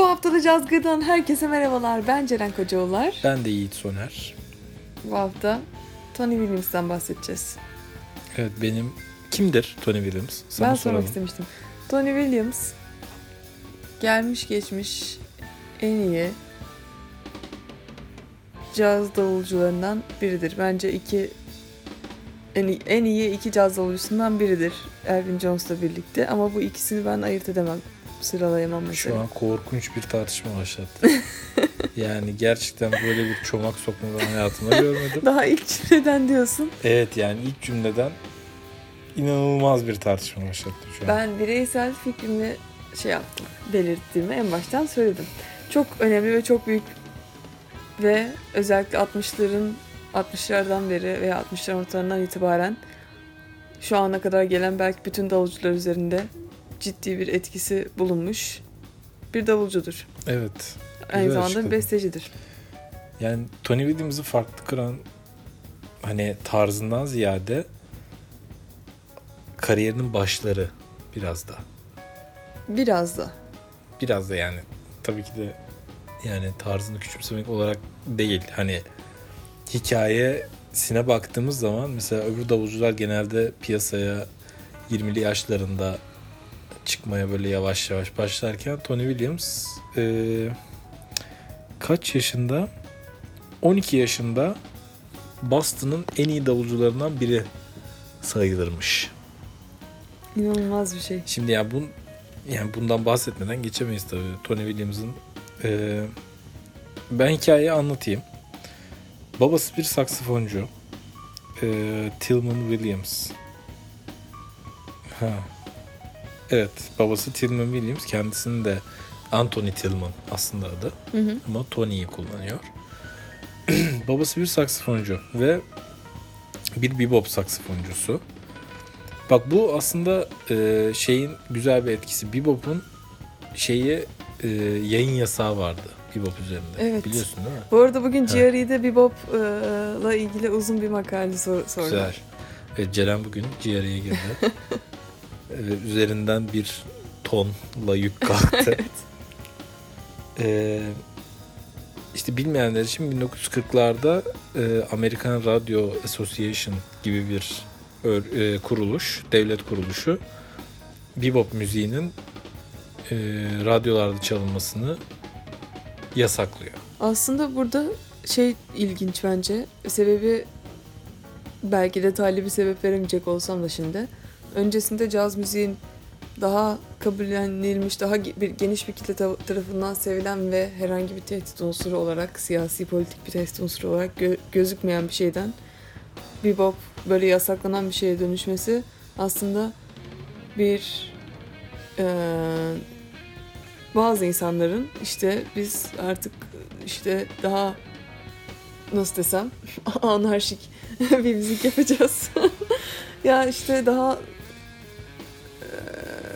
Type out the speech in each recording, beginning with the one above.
Bu hafta da Cazgır'dan herkese merhabalar. Ben Ceren Kocaoğullar. Ben de Yiğit Soner. Bu hafta Tony Williams'dan bahsedeceğiz. Evet benim kimdir Tony Williams? Sana ben sormak istemiştim. Tony Williams gelmiş geçmiş en iyi caz davulcularından biridir. Bence iki en iyi, en iyi iki caz davulcusundan biridir. Elvin Jones'la birlikte ama bu ikisini ben ayırt edemem. Sıralayamam mesela. Şu an korkunç bir tartışma başlattı. yani gerçekten böyle bir çomak sokma ben hayatımda görmedim. Daha ilk cümleden diyorsun. Evet yani ilk cümleden inanılmaz bir tartışma başlattı şu an. Ben bireysel fikrimi şey yaptım, belirttiğimi en baştan söyledim. Çok önemli ve çok büyük ve özellikle 60'ların 60'lardan beri veya 60'ların ortalarından itibaren şu ana kadar gelen belki bütün davulcular üzerinde ciddi bir etkisi bulunmuş bir davulcudur. Evet. Aynı zamanda açıkladın. bir bestecidir. Yani Tony Williams'ı farklı kıran hani tarzından ziyade kariyerinin başları biraz da. Biraz da. Biraz da yani tabii ki de yani tarzını küçümsemek olarak değil. Hani hikayesine baktığımız zaman mesela öbür davulcular genelde piyasaya 20'li yaşlarında çıkmaya böyle yavaş yavaş başlarken Tony Williams eee, kaç yaşında? 12 yaşında Boston'ın en iyi davulcularından biri sayılırmış. İnanılmaz bir şey. Şimdi ya bun yani bundan bahsetmeden geçemeyiz tabii. Tony Williams'ın eee, ben hikayeyi anlatayım. Babası bir saksafoncu. Eee, Tillman Williams. Ha. Evet, babası Tillman Williams. Kendisinin de Anthony Tillman aslında adı. Hı hı. Ama Tony'yi kullanıyor. Babası bir saksafoncu ve bir bebop saksafoncusu. Bak bu aslında e, şeyin güzel bir etkisi. Bebop'un şeyi e, yayın yasağı vardı Bebop üzerinde. Evet. Biliyorsun değil mi? Bu arada bugün. GRE'de Bebop'la ilgili uzun bir makale sor- sordu. Güzel. Evet, Ceren bugün GR'ye girdi. E, üzerinden bir tonla yük kalktı. E, işte bilmeyenler için 1940'larda e, American Radio Association gibi bir e, kuruluş, devlet kuruluşu bebop müziğinin e, radyolarda çalınmasını yasaklıyor. Aslında burada şey ilginç bence. Sebebi belki detaylı bir sebep veremeyecek olsam da şimdi. Öncesinde caz müziğin daha kabullenilmiş, daha bir geniş bir kitle ta- tarafından sevilen ve herhangi bir tehdit unsuru olarak, siyasi politik bir tehdit unsuru olarak gö- gözükmeyen bir şeyden bebop böyle yasaklanan bir şeye dönüşmesi aslında bir eee, bazı insanların işte biz artık işte daha nasıl desem anarşik bir müzik yapacağız. ya işte daha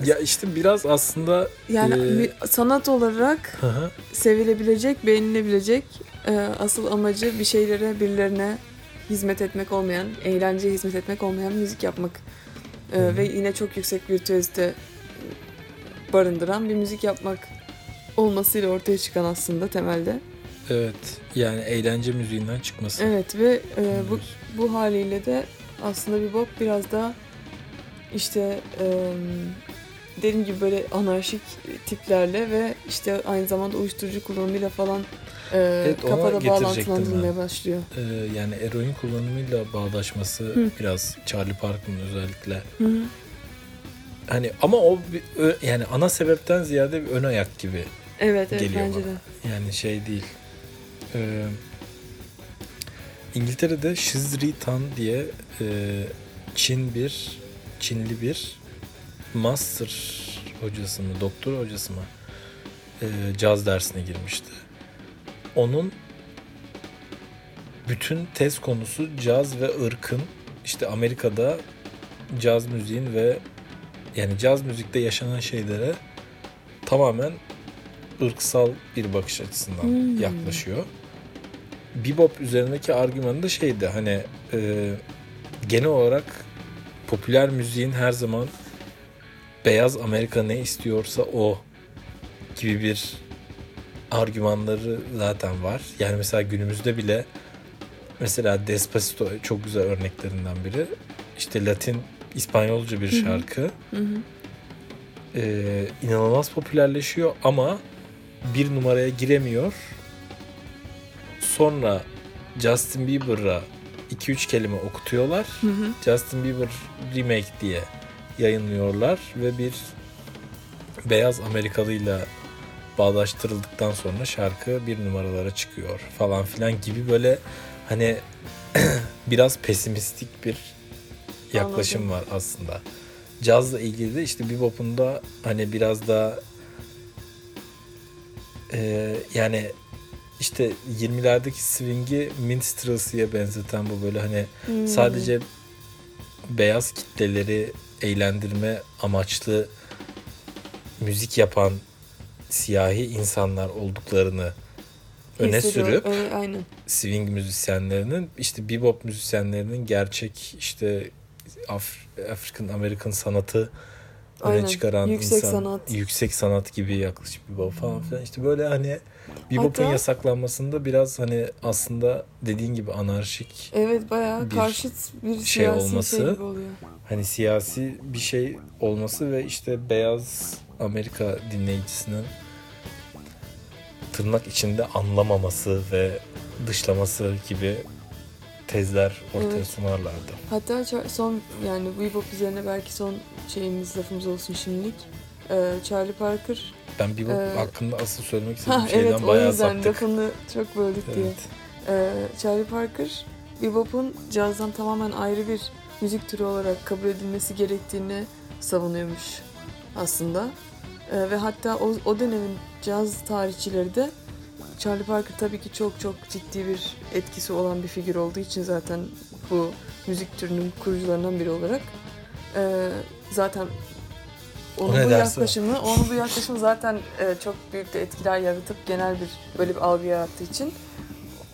Ya işte biraz aslında yani bir sanat olarak hı, sevilebilecek, beğenilebilecek e, asıl amacı bir şeylere, birilerine hizmet etmek olmayan, eğlenceye hizmet etmek olmayan müzik yapmak. E, ve yine çok yüksek virtüözite barındıran bir müzik yapmak olmasıyla ortaya çıkan aslında temelde. evet yani eğlence müziğinden çıkması. Evet ve e, bu bu haliyle de aslında bir bop biraz daha işte e, dediğim gibi böyle anarşik tiplerle ve işte aynı zamanda uyuşturucu kullanımıyla falan e, Evet, kafada ben. başlıyor. Ee, yani eroin kullanımıyla bağdaşması Hı. biraz Charlie Parker'ın özellikle. Hı. Hani ama o yani ana sebepten ziyade bir ön ayak gibi. Evet evet Geliyor bence bana. de. Yani şey değil. Ee, İngiltere'de Shizri Tan diye e, Çin bir Çinli bir master hocası mı, doktor hocası mı e, caz dersine girmişti. Onun bütün tez konusu caz ve ırkın işte Amerika'da caz müziğin ve yani caz müzikte yaşanan şeylere tamamen ırksal bir bakış açısından Hmm. yaklaşıyor. Bebop üzerindeki argümanı da şeydi hani e, genel olarak popüler müziğin her zaman beyaz Amerika ne istiyorsa o gibi bir argümanları zaten var. Yani mesela günümüzde bile mesela Despacito çok güzel örneklerinden biri. İşte Latin İspanyolca bir şarkı. Hı hı. Ee, inanılmaz popülerleşiyor ama bir numaraya giremiyor. Sonra Justin Bieber'a 2-3 kelime okutuyorlar. Hı hı. Justin Bieber remake diye yayınlıyorlar ve bir beyaz Amerikalıyla bağdaştırıldıktan sonra şarkı bir numaralara çıkıyor falan filan gibi böyle hani biraz pesimistik bir yaklaşım Anladım. var aslında. Cazla ilgili de işte bebop'un da hani biraz daha e, yani işte 20'lerdeki swing'i minstrelsy'ye benzeten bu böyle hani Hmm. sadece beyaz kitleleri eğlendirme amaçlı müzik yapan siyahi insanlar olduklarını öne Hissediyor. sürüp Evet, aynen. swing müzisyenlerinin işte bebop müzisyenlerinin gerçek işte Af- African American sanatı öne Aynen. çıkaran Yüksek insan sanat. yüksek sanat gibi yaklaşık bebop falan filan işte böyle hani bebop'un yasaklanmasında biraz hani aslında dediğin gibi anarşik Evet bayağı bir karşıt bir şey siyasi olması. şey gibi oluyor. hani siyasi bir şey olması ve işte beyaz Amerika dinleyicisinin tırnak içinde anlamaması ve dışlaması gibi tezler ortaya Evet. sunarlardı. Hatta son yani bebop üzerine belki son şeyimiz lafımız olsun şimdilik. Ee, Charlie Parker. Ben bebop Ee, hakkında asıl söylemek istediğim Ha şeyden evet o bayağı yüzden saptık. lafını çok böldük diye. Evet. Ee, Charlie Parker bebop'un cazdan tamamen ayrı bir müzik türü olarak kabul edilmesi gerektiğini savunuyormuş aslında. Ee, ve hatta o, o dönemin caz tarihçileri de Charlie Parker tabii ki çok çok ciddi bir etkisi olan bir figür olduğu için zaten bu müzik türünün kurucularından biri olarak ee, zaten onun bu yaklaşımı, onun bu yaklaşımı zaten e, çok büyük de etkiler yaratıp genel bir böyle bir algı yarattığı için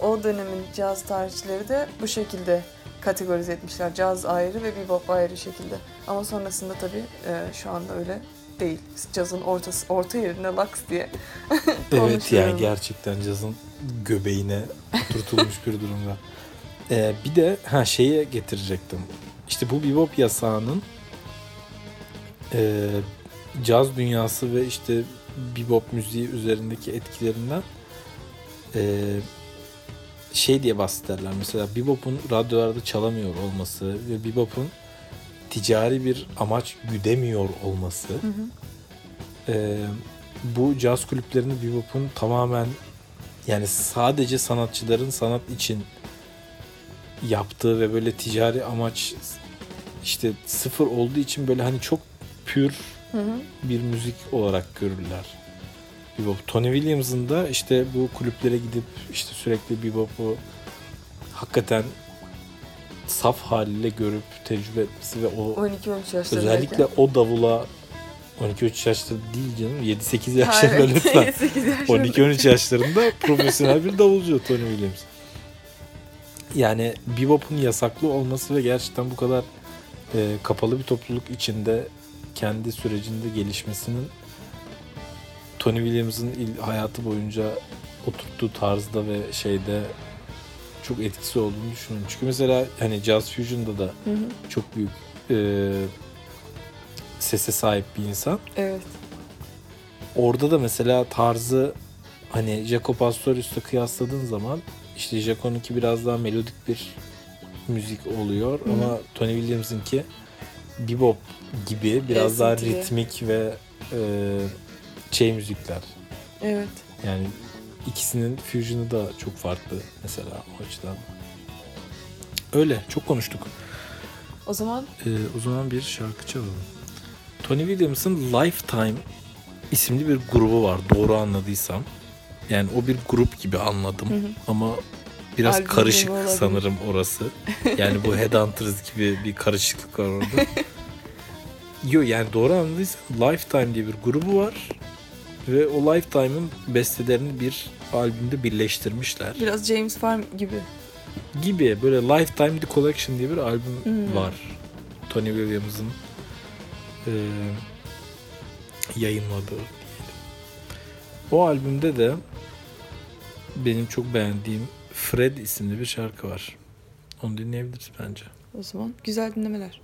o dönemin caz tarihçileri de bu şekilde kategorize etmişler. Caz ayrı ve bebop ayrı şekilde. Ama sonrasında tabii e, şu anda öyle değil. Cazın ortası, orta yerine laks diye Evet yani gerçekten cazın göbeğine oturtulmuş bir durumda. Ee, bir de ha şeye getirecektim. İşte bu bebop yasağının e, caz dünyası ve işte bebop müziği üzerindeki etkilerinden e, şey diye bahsederler. Mesela bebop'un radyolarda çalamıyor olması ve bebop'un ticari bir amaç güdemiyor olması Hı hı. ee, bu caz kulüplerinin bebop'un tamamen yani sadece sanatçıların sanat için yaptığı ve böyle ticari amaç işte sıfır olduğu için böyle hani çok pür Hı hı. bir müzik olarak görürler. Bebop. Tony Williams'ın da işte bu kulüplere gidip işte sürekli bebop'u hakikaten saf haliyle görüp tecrübe etmesi ve o 12-13 yaşlarındayken. Özellikle o davula 12-13 yaşta değil canım 7-8 Ha, yaşlarında evet, lütfen. 8 yaşlarında. 12-13 yaşlarında profesyonel bir davulcu Tony Williams. Yani bebop'un yasaklı olması ve gerçekten bu kadar e, kapalı bir topluluk içinde kendi sürecinde gelişmesinin Tony Williams'ın il- hayatı boyunca oturttuğu tarzda ve şeyde çok etkisi olduğunu düşünüyorum. Çünkü mesela hani Jazz Fusion'da da Hı hı. çok büyük e, sese sahip bir insan. Evet. Orada da mesela tarzı hani Jaco Pastorius'la kıyasladığın zaman işte Jaco'nunki biraz daha melodik bir müzik oluyor Hı. ama Tony Williams'ınki bebop gibi biraz daha Esintili. ritmik ve e, şey müzikler. Evet. Yani ikisinin fusion'ı da çok farklı mesela o açıdan. Öyle çok konuştuk. O zaman Ee, o zaman bir şarkı çalalım. Tony Williams'ın Lifetime isimli bir grubu var doğru anladıysam. Yani o bir grup gibi anladım Hı hı. ama biraz Albüm karışık grubu olabilir. sanırım orası. Yani bu Headhunters gibi bir karışıklık var orada. Yok yani doğru anladıysam Lifetime diye bir grubu var ve o Lifetime'ın bestelerini bir albümde birleştirmişler biraz James Farm gibi. gibi böyle Lifetime The Collection diye bir albüm Hmm. var. Tony Williams'ın e, yayınladığı. O albümde de benim çok beğendiğim Fred isimli bir şarkı var. Onu dinleyebiliriz bence. O zaman güzel dinlemeler.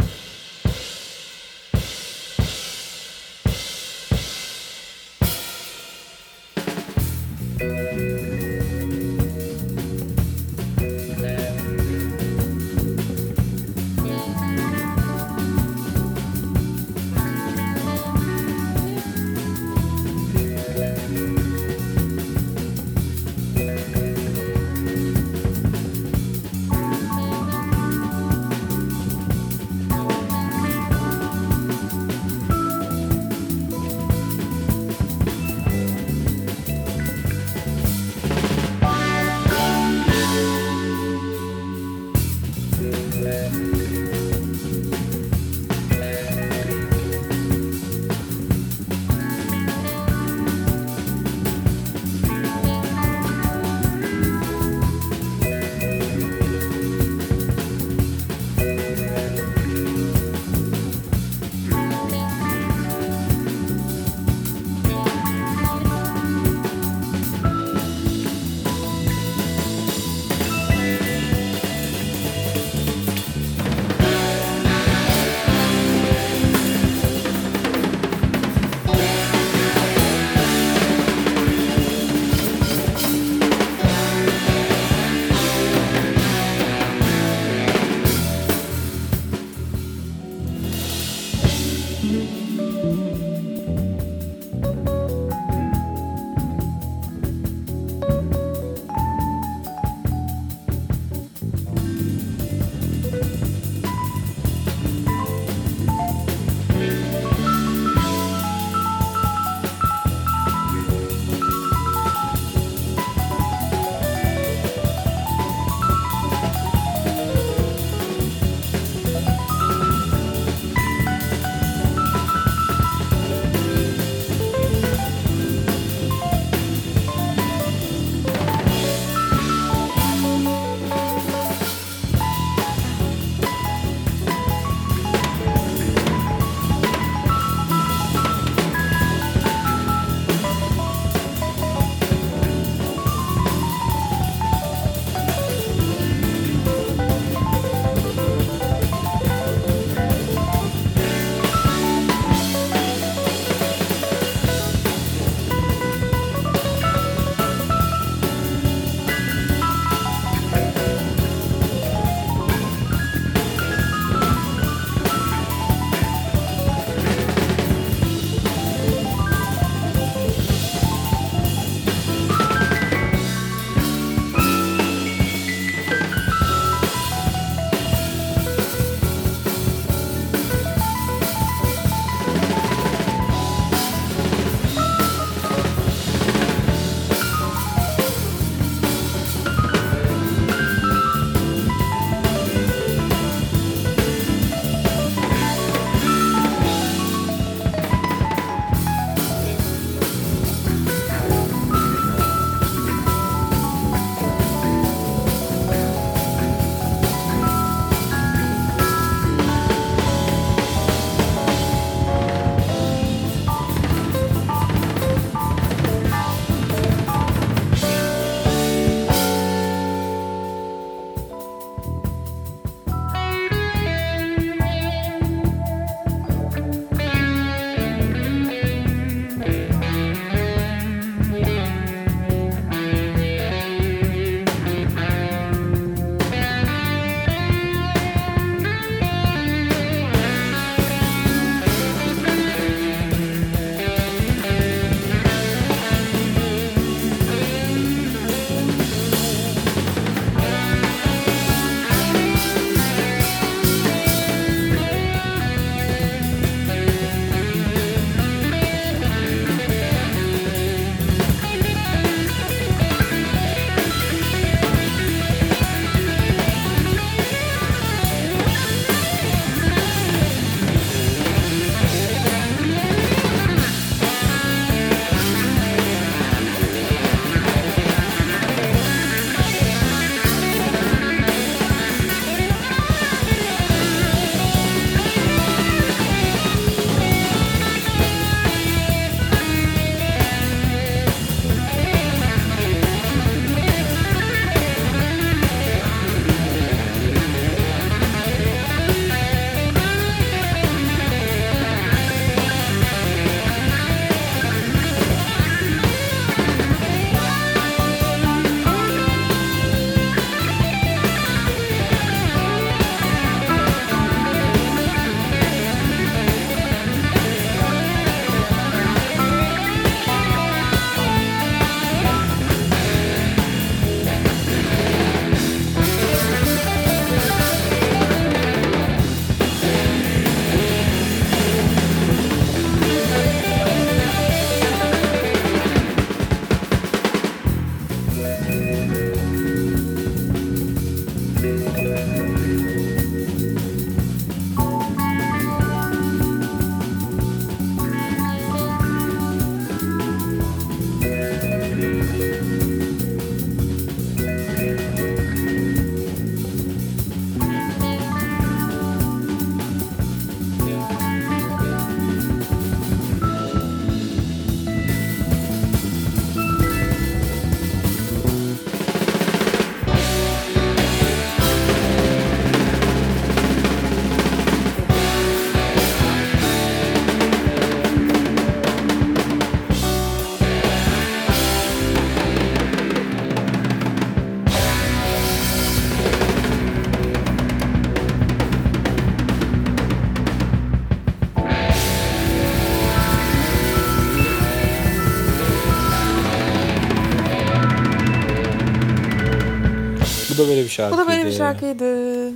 Bu da böyle bir şarkıydı. Bu da böyle bir şarkıydı.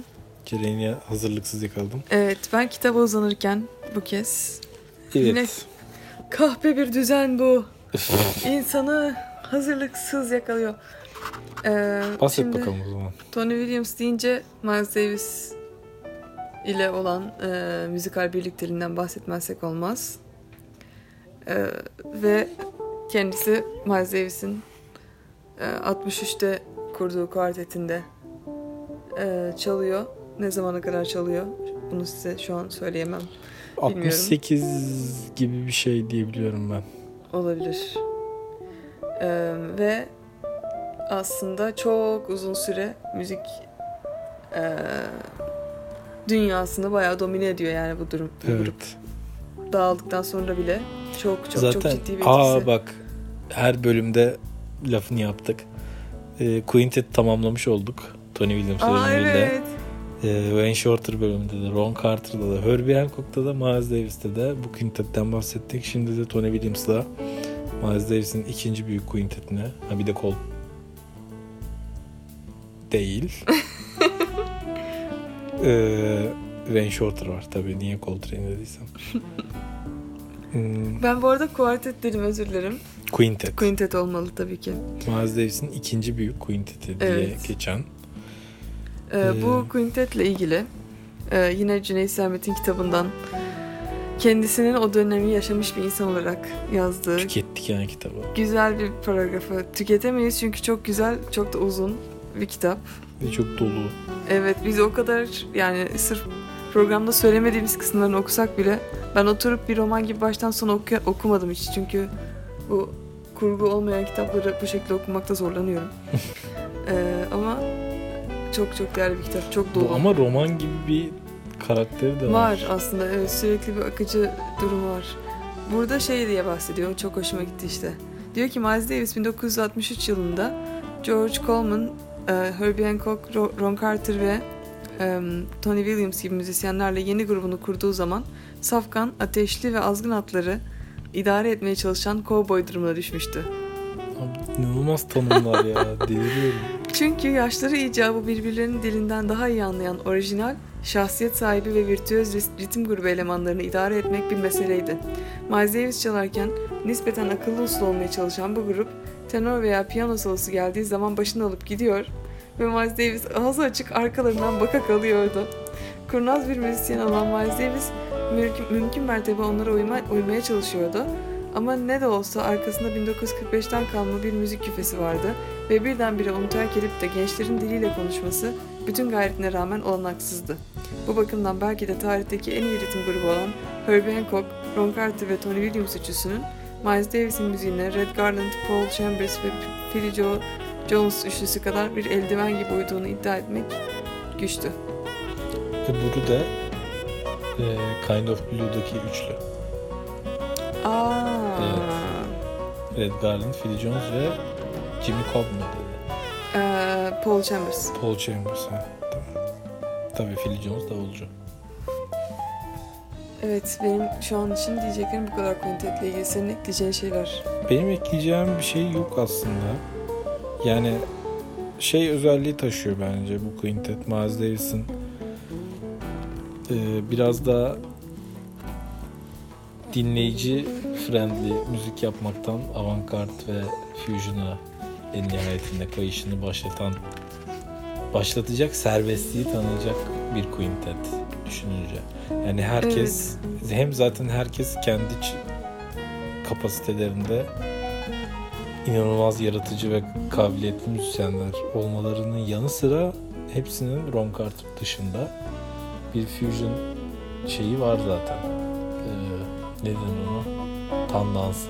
Ceren'e hazırlıksız yakaladım. Evet ben kitaba uzanırken bu kez Evet. Yine- kahpe bir düzen bu. İnsanı hazırlıksız yakalıyor. Ee, Bahset şimdi bakalım o zaman. Tony Williams deyince Miles Davis ile olan e, müzikal birlikteliğinden bahsetmezsek olmaz. E, ve kendisi Miles Davis'in e, 63'te kurduğu kuartetinde e, çalıyor. Ne zamana kadar çalıyor? Bunu size şu an söyleyemem. Bilmiyorum. 68 gibi bir şey diyebiliyorum ben. Olabilir. Ee, ve aslında çok uzun süre müzik e, dünyasını bayağı domine ediyor yani bu durum. Bu grup Evet. dağıldıktan sonra bile çok çok Zaten çok ciddi bir etkisi. aa bak her bölümde lafını yaptık. Ee, Quintet tamamlamış olduk. Tony Williams Aa bölümünde. evet. Ee, Wayne Shorter bölümünde de, Ron Carter'da da, Herbie Hancock'ta da, Miles Davis'te de bu quintetten bahsettik. Şimdi de Tony Williams'la Miles Davis'in ikinci büyük quintetine, ha bir de Col değil. ee, Wayne Shorter var tabii. Niye Coltrane dediysem. Hmm, Ben bu arada kuartet dedim özür dilerim. Quintet. Quintet olmalı tabii ki. Miles Davis'in ikinci büyük quinteti diye Evet. geçen. Ee, Ee, bu quintetle ilgili e, yine Cüneyt Sermet'in kitabından kendisinin o dönemi yaşamış bir insan olarak yazdığı Tükettik yani kitabı. güzel bir paragrafı tüketemeyiz çünkü çok güzel, çok da uzun bir kitap. Ve çok dolu. Evet biz o kadar yani sırf programda söylemediğimiz kısımlarını okusak bile ben oturup bir roman gibi baştan sona oku- okumadım hiç çünkü bu kurgu olmayan kitapları bu şekilde okumakta zorlanıyorum. Ee, ama çok çok değerli bir kitap, çok dolu. Bu ama roman gibi bir karakteri de var. Var aslında evet sürekli bir akıcı durum var. Burada şey diye bahsediyor çok hoşuma gitti işte. Diyor ki Miles Davis 1963 yılında George Coleman, e, Herbie Hancock, Ro- Ron Carter ve e, Tony Williams gibi müzisyenlerle yeni grubunu kurduğu zaman safkan, ateşli ve azgın atları idare etmeye çalışan kovboy durumuna düşmüştü. Abi, İnanılmaz tanımlar ya. Deliriyorum. Çünkü yaşları icabı birbirlerinin dilinden daha iyi anlayan orijinal, şahsiyet sahibi ve virtüöz ritim grubu elemanlarını idare etmek bir meseleydi. Miles Davis çalarken nispeten akıllı uslu olmaya çalışan bu grup, tenor veya piyano solosu geldiği zaman başını alıp gidiyor ve Miles Davis ağzı açık arkalarından baka kalıyordu. Kurnaz bir müzisyen olan Miles Davis mümkün, mümkün mertebe onlara uyma, uymaya çalışıyordu. Ama ne de olsa arkasında 1945'ten kalma bir müzik küfesi vardı ve birdenbire onu terk edip de gençlerin diliyle konuşması bütün gayretine rağmen olanaksızdı. Bu bakımdan belki de tarihteki en iyi ritim grubu olan Herbie Hancock, Ron Carter ve Tony Williams üçlüsünün Miles Davis'in müziğine Red Garland, Paul Chambers ve Philly Joe Jones üçlüsü kadar bir eldiven gibi uyduğunu iddia etmek güçtü. Ve bunu da e, Kind of Blue'daki üçlü. Aa. Red Garland, Phil Jones ve Jimmy Cobb dedi? Ee, Paul Chambers. Paul Chambers. Ha, tamam. Tabii Phil Jones davulcu. Evet benim şu an için diyeceklerim bu kadar Quintet'le ilgili. Senin ekleyeceğin şeyler. Benim ekleyeceğim bir şey yok aslında. Yani şey özelliği taşıyor bence bu quintet. Miles Davis'in e, biraz daha dinleyici friendly müzik yapmaktan avantgard ve fusion'a en nihayetinde kayışını başlatan başlatacak serbestliği tanıyacak bir quintet düşününce. Yani herkes hem zaten herkes kendi kapasitelerinde inanılmaz yaratıcı ve kabiliyetli müzisyenler olmalarının yanı sıra hepsinin Ron Carter dışında bir fusion şeyi var zaten. Ee, ne denir ona? Tandansı.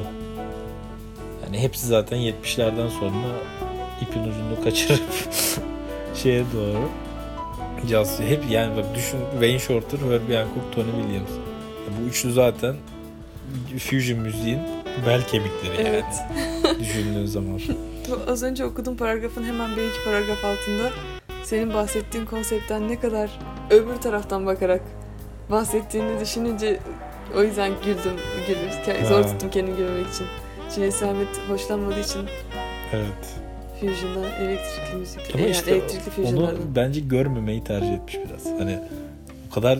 Yani hepsi zaten 70'lerden sonra ipin ucunu kaçırıp şeye doğru caz hep yani bak düşün Wayne Shorter, Herbie Hancock, Tony Williams. Ya bu üçlü zaten fusion müziğin bel kemikleri Evet. yani düşündüğün zaman. Az önce okuduğum paragrafın hemen bir iki paragraf altında senin bahsettiğin konseptten ne kadar öbür taraftan bakarak bahsettiğini düşününce o yüzden güldüm. güldüm. Zor tuttum kendimi gülmemek için. Çünkü Sermet hoşlanmadığı için Evet. Fusion'dan elektrikli müzik, Ama yani işte elektrikli onu bence görmemeyi tercih etmiş biraz. Hani o kadar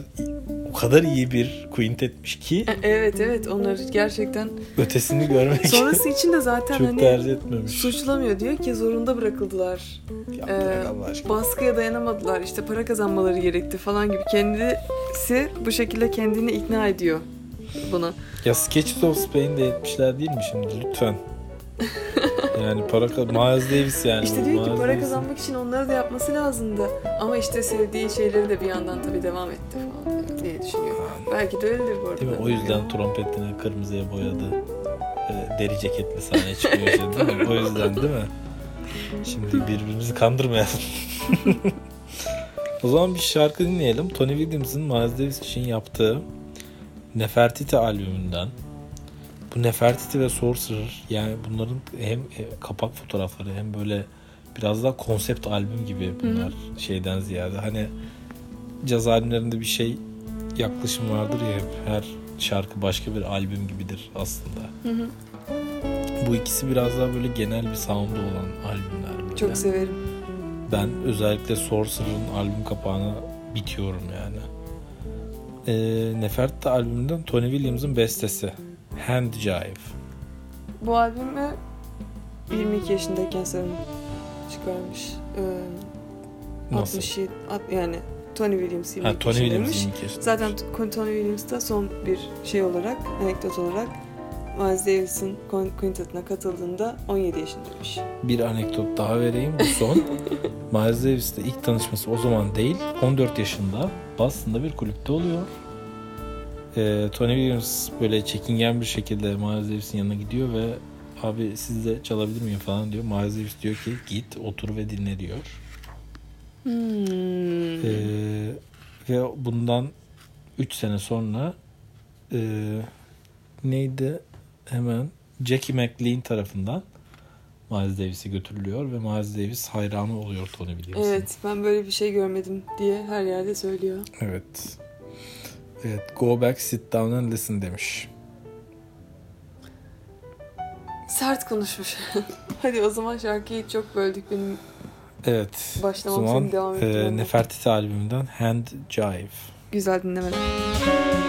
o kadar iyi bir quintetmiş ki E- Evet evet onları gerçekten ötesini görmek sonrası için de zaten çok hani tercih etmemiş. suçlamıyor diyor ki zorunda bırakıldılar. Ee. Baskıya dayanamadılar işte para kazanmaları gerekti falan gibi kendisi bu şekilde kendini ikna ediyor buna. Ya Sketches of Spain de 70'ler değil mi şimdi lütfen. yani para Miles Davis yani. İşte diyor ki Miles para Davis'in- kazanmak için onları da yapması lazımdı. Ama işte sevdiği şeyleri de bir yandan tabii devam etti falan diye düşünüyor. Belki de öyledir bu arada. Değil mi? O yüzden trompetini kırmızıya boyadı. Böyle deri ceketli sahneye çıkıyor şimdi değil mi? O yüzden değil mi? Şimdi birbirimizi kandırmayalım. o zaman bir şarkı dinleyelim. Tony Williams'ın Miles Davis için yaptığı Nefertiti albümünden. Bu Nefertiti ve Sorcerer yani bunların hem e, kapak fotoğrafları hem böyle biraz daha konsept albüm gibi bunlar şeyden ziyade. Hani caz albümlerinde bir şey yaklaşım vardır ya hep her şarkı başka bir albüm gibidir aslında. Hı hı. Bu ikisi biraz daha böyle genel bir sound'u olan albümler. böyle. Çok severim. Ben özellikle Sorcerer'ın albüm kapağına bitiyorum yani. Ee, Nefertiti albümünden Tony Williams'ın bestesi Hand Jive. Bu albümü 22 yaşındayken sanırım çıkarmış. Ee, Nasıl? 67, alt- yani Tony Williams 22 Ha, Tony. Williams 22 yaşında. Zaten Tony Williams da son bir şey olarak, anekdot olarak Miles Davis'in Quin- Quintet'ine katıldığında 17 yaşındaymış. Bir anekdot daha vereyim. Bu son. Miles Davis'le ilk tanışması o zaman değil. 14 yaşında Boston'da bir kulüpte oluyor. Ee, Tony Williams böyle çekingen bir şekilde Miles Davis'in yanına gidiyor ve abi siz de çalabilir miyim falan diyor. Miles Davis diyor ki git otur ve dinle diyor. Hmm. Ee, ve bundan 3 sene sonra e, neydi hemen Jackie McLean tarafından Miles Davis'e götürülüyor ve Miles Davis hayranı oluyor Tony Williams'ın. Evet, ben böyle bir şey görmedim diye her yerde söylüyor. Evet. Evet, go back, sit down and listen demiş. Sert konuşmuş. Hadi o zaman şarkıyı çok böldük benim. Evet. Başlamam zaman devam e. Nefertiti albümünden Hand Jive. Güzel dinlemeler.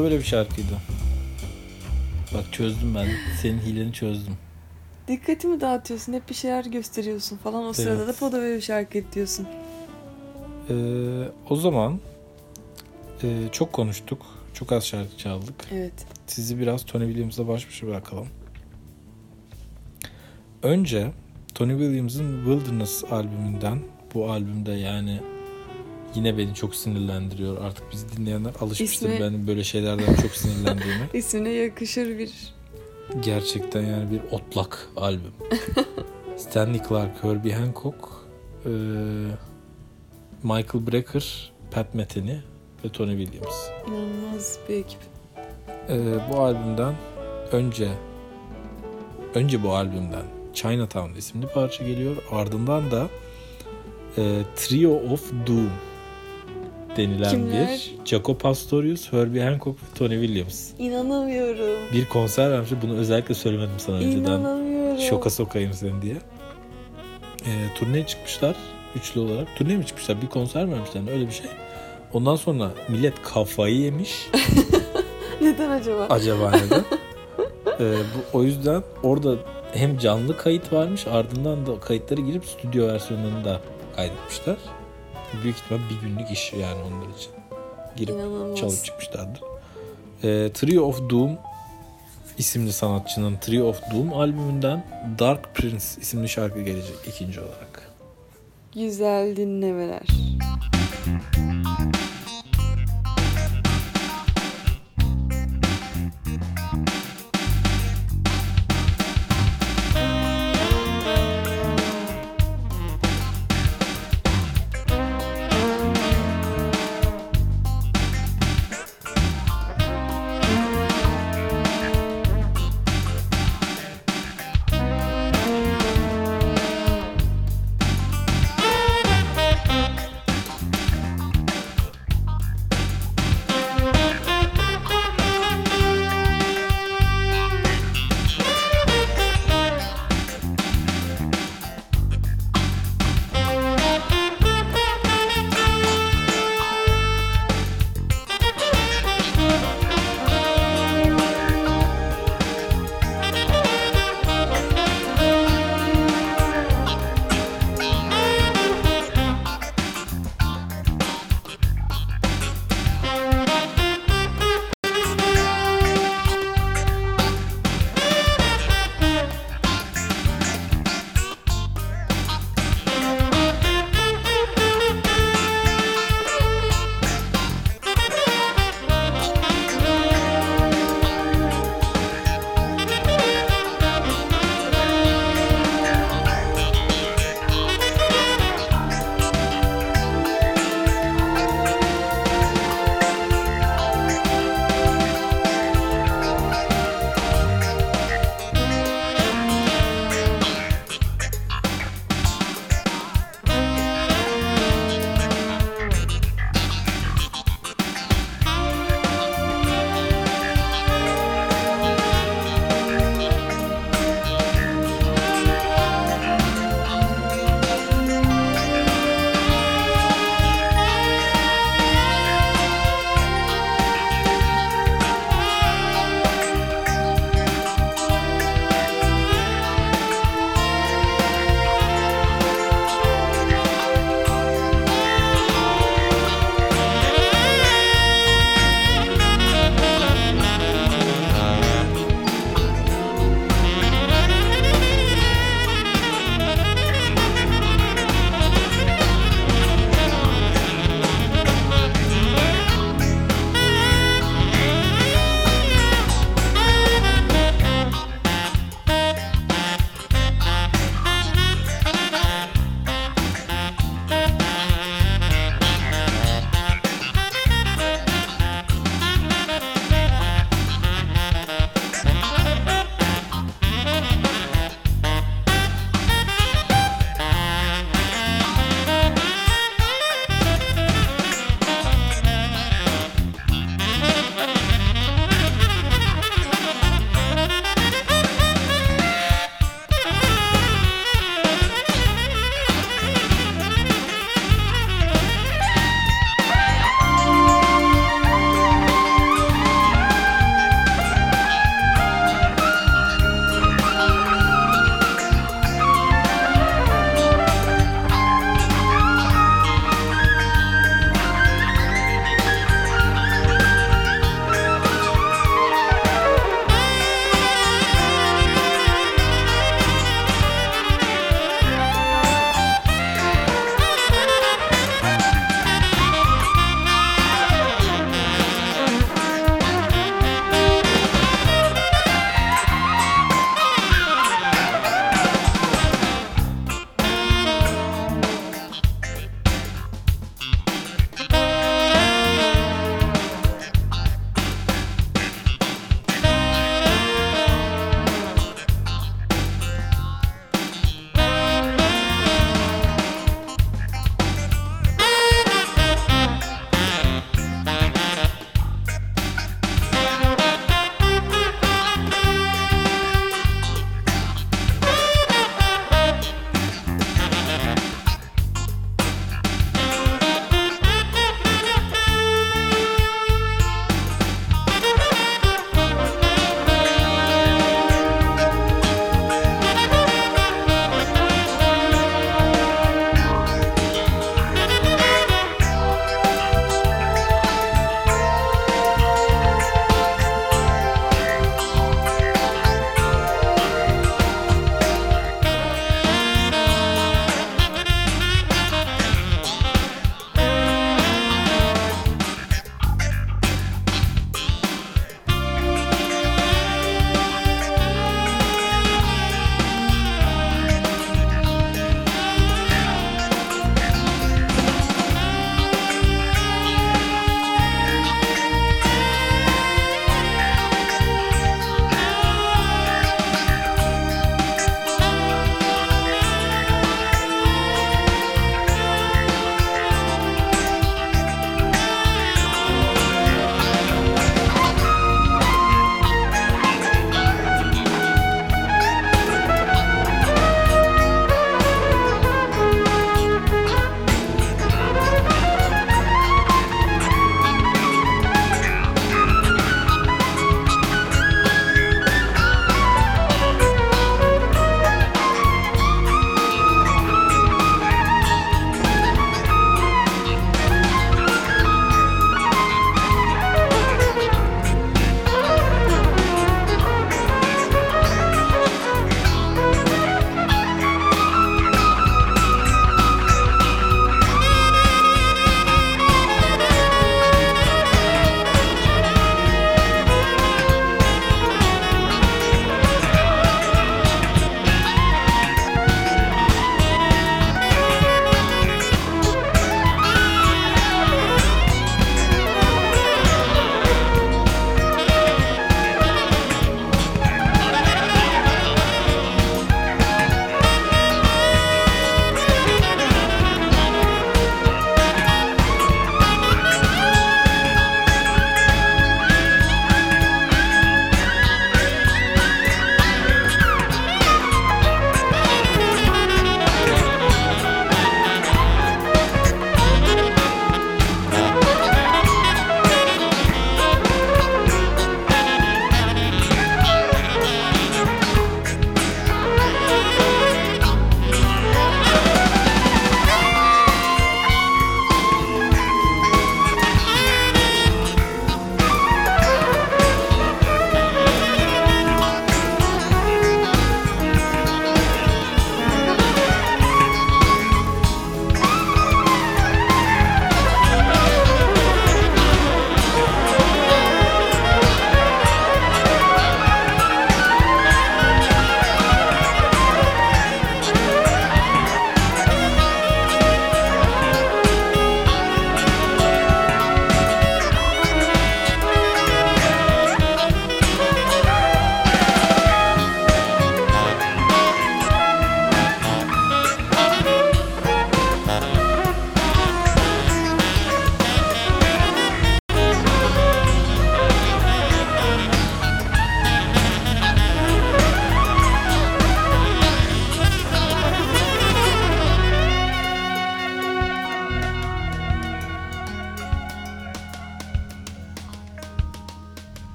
Da böyle bir şarkıydı. Bak çözdüm ben. Senin hileni çözdüm. Dikkatimi dağıtıyorsun. Hep bir şeyler gösteriyorsun falan. O sırada da Poda böyle bir şarkı diyorsun. Ee, o zaman e, çok konuştuk. Çok az şarkı çaldık. Evet. Sizi biraz Tony Williams'la baş başa bırakalım. Önce Tony Williams'ın Wilderness albümünden bu albümde yani yine beni çok sinirlendiriyor. Artık bizi dinleyenler alışmıştır İsmi- benim böyle şeylerden çok sinirlendiğime. İsmine yakışır bir Gerçekten yani bir otlak albüm. Stanley Clark, Herbie Hancock, e, Michael Brecker, Pat Metheny ve Tony Williams. inanılmaz bir ekip. E, bu albümden önce önce bu albümden Chinatown isimli parça geliyor. Ardından da e, Trio of Doom denilen Kimler? bir Jaco Pastorius, Herbie Hancock ve Tony Williams. İnanamıyorum. Bir konser vermiş. Bunu özellikle söylemedim sana önceden. İnanamıyorum. Şoka sokayım seni diye. E, turneye çıkmışlar üçlü olarak. Turneye mi çıkmışlar? Bir konser vermişler öyle bir şey. Ondan sonra millet kafayı yemiş. Neden acaba? Acaba neden? E, bu, o yüzden orada hem canlı kayıt varmış ardından da kayıtları girip stüdyo versiyonlarını da kaydetmişler. Büyük ihtimal bir günlük iş yani onlar için. Girip İnanılmaz. çalıp çıkmışlardır. E, Trio of Doom isimli sanatçının Trio of Doom albümünden Dark Prince isimli şarkı gelecek ikinci olarak. Güzel dinlemeler. to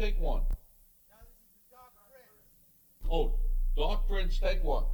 Take one. Oh, Dark Prince, take one.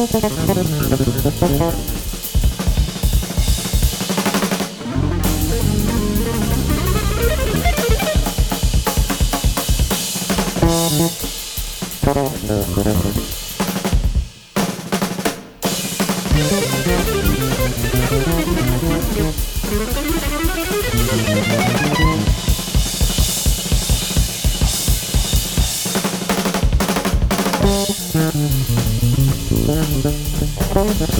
なるほど。Thank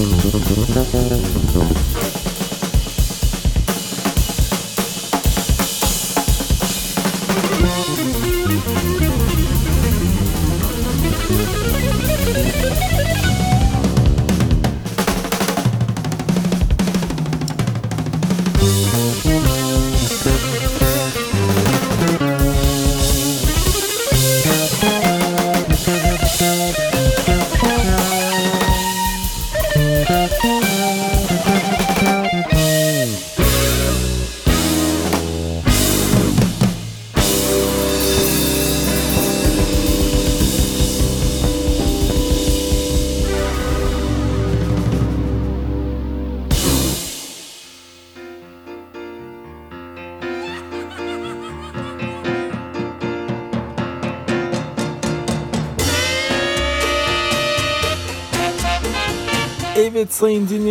you.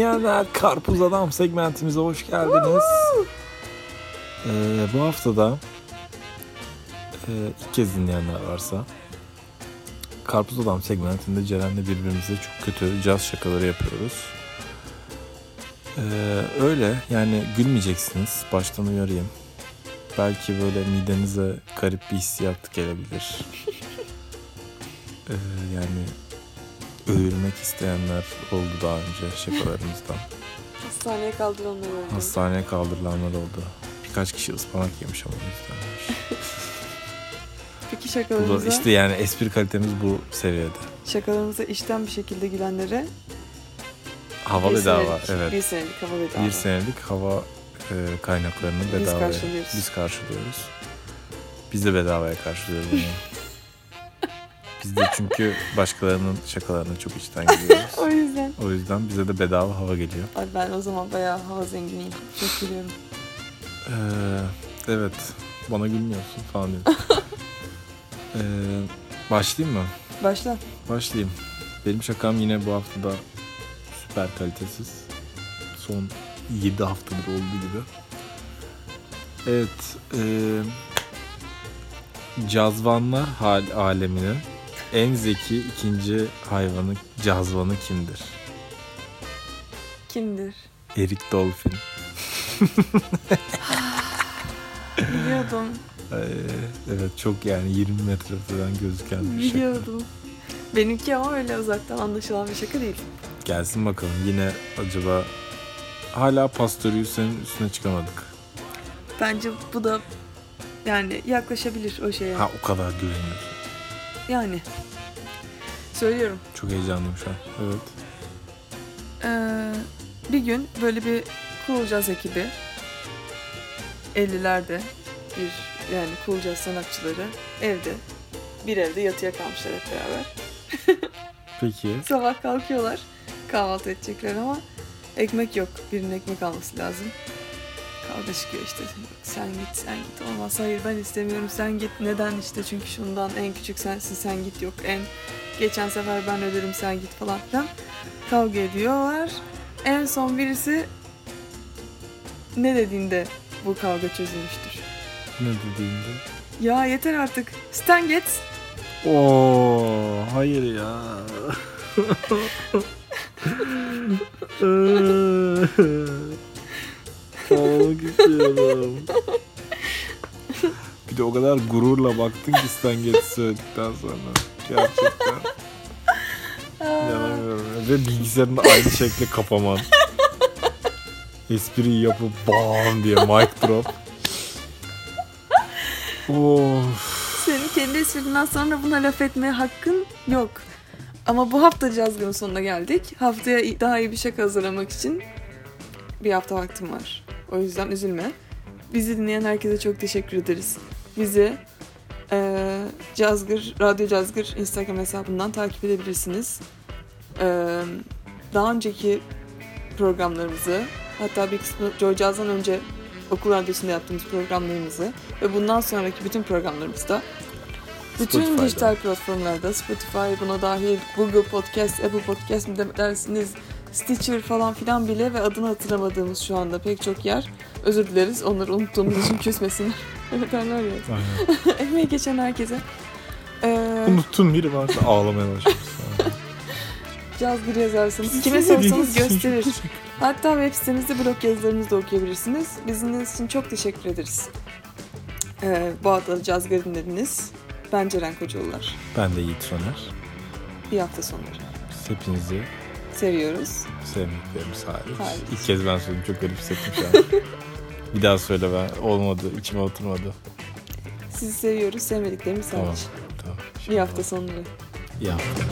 Dinleyenler Karpuz Adam segmentimize hoş geldiniz. Ee, bu haftada e, ilk kez dinleyenler varsa Karpuz Adam segmentinde Ceren'le birbirimize çok kötü caz şakaları yapıyoruz. Ee, öyle yani gülmeyeceksiniz baştan uyarayım. Belki böyle midenize garip bir hissiyat gelebilir. Ee, yani övülmek isteyenler oldu daha önce şakalarımızdan. Hastaneye kaldıranlar oldu. Hastaneye kaldırılanlar oldu. Birkaç kişi ıspanak yemiş ama yüzdenmiş. Peki Bu da şakalarımıza, işte yani espri kalitemiz bu seviyede. şakalarımıza işten bir şekilde gülenlere Hava bir bedava senelik- evet. Bir senelik hava bedava. Bir senelik hava e, kaynaklarını Biz bedavaya karşılıyoruz. biz karşılıyoruz. Biz de bedavaya karşılıyoruz onu. biz de çünkü başkalarının şakalarına çok içten geliyoruz. O yüzden. O yüzden bize de bedava hava geliyor. Ay ben o zaman bayağı hava zenginiyim. Çok gülüyorum. Ee, evet. Bana gülmüyorsun falan diyorsun. ee, başlayayım mı? Başla. Başlayayım. Benim şakam yine bu haftada süper kalitesiz. Son 7 haftadır olduğu gibi. Evet. E, cazvanlar hal aleminin en zeki ikinci hayvanı cazvanı kimdir? Kimdir? Erik Dolphin. Biliyordum. Evet çok yani 20 metre falan gözüken bir şaka. Biliyordum. Benimki ama öyle uzaktan anlaşılan bir şaka değil. Gelsin bakalım yine acaba hala Pastörius'ün üstüne çıkamadık. Bence bu da yani yaklaşabilir o şeye. Ha o kadar görünüyor. Yani. Söylüyorum. Çok heyecanlıyım şu an. Evet. Ee, bir gün böyle bir Cool Jazz ekibi 50'lerde bir yani Cool Jazz sanatçıları evde bir evde yatıya kalmışlar hep beraber. Peki. Sabah kalkıyorlar kahvaltı edecekler ama ekmek yok. Birinin ekmek alması lazım. Kavga çıkıyor işte. Sen git sen git. Olmaz hayır ben istemiyorum sen git. Neden işte çünkü şundan en küçük sensin sen git yok. En geçen sefer ben öderim sen git falan filan. Kavga ediyorlar. En son birisi ne dediğinde bu kavga çözülmüştür. Ne dediğinde? Ya yeter artık. Stan git. Oo, hayır ya. Ağlamak istiyorum. Bir de o kadar gururla baktın ki Stan Getz söyledikten sonra. Gerçekten. İnanamıyorum. Ve bilgisayarını aynı şekle kapaman. Espriyi yapıp bam diye mic drop. Of. Senin kendi esprinden sonra buna laf etmeye hakkın yok. Ama bu hafta cazgının sonuna geldik. Haftaya daha iyi bir şaka hazırlamak için bir hafta vaktim var. O yüzden üzülme. Bizi dinleyen herkese çok teşekkür ederiz. Bizi eee Cazgır, Radyo Cazgır Instagram hesabından takip edebilirsiniz. Eee, daha önceki programlarımızı, hatta bir kısmı Joy Jazz'dan önce okul radyosunda yaptığımız programlarımızı ve bundan sonraki bütün programlarımızda bütün Spotify'da. dijital platformlarda Spotify buna dahil Google Podcast, Apple Podcast mi dersiniz Stitcher falan filan bile ve adını hatırlamadığımız şu anda pek çok yer. Özür dileriz onları unuttuğumuz için küsmesinler. Öyle derler ya. Emeği geçen herkese. Ee, Unuttum biri varsa ağlamaya başlamış. Cazgır yazarsanız kime sorsanız gösterir. Hatta web sitemizde blog yazılarımızı da okuyabilirsiniz. Biz dinlediğiniz için çok teşekkür ederiz. Ee, bu hafta Cazgır dinlediniz. Ben Ceren Kocaoğullar. Ben de Yiğit Soner. Bir hafta sonları. Hepinizi Seviyoruz. sevmeklerimiz hariç. Hariç. İlk kez ben söyledim. Çok garip hissettim şu an. Bir daha söyle ben. Olmadı. içime oturmadı. Sizi seviyoruz. Sevmediklerimiz Tamam. hariç. Tamam. Bir hafta sonları. İyi hafta.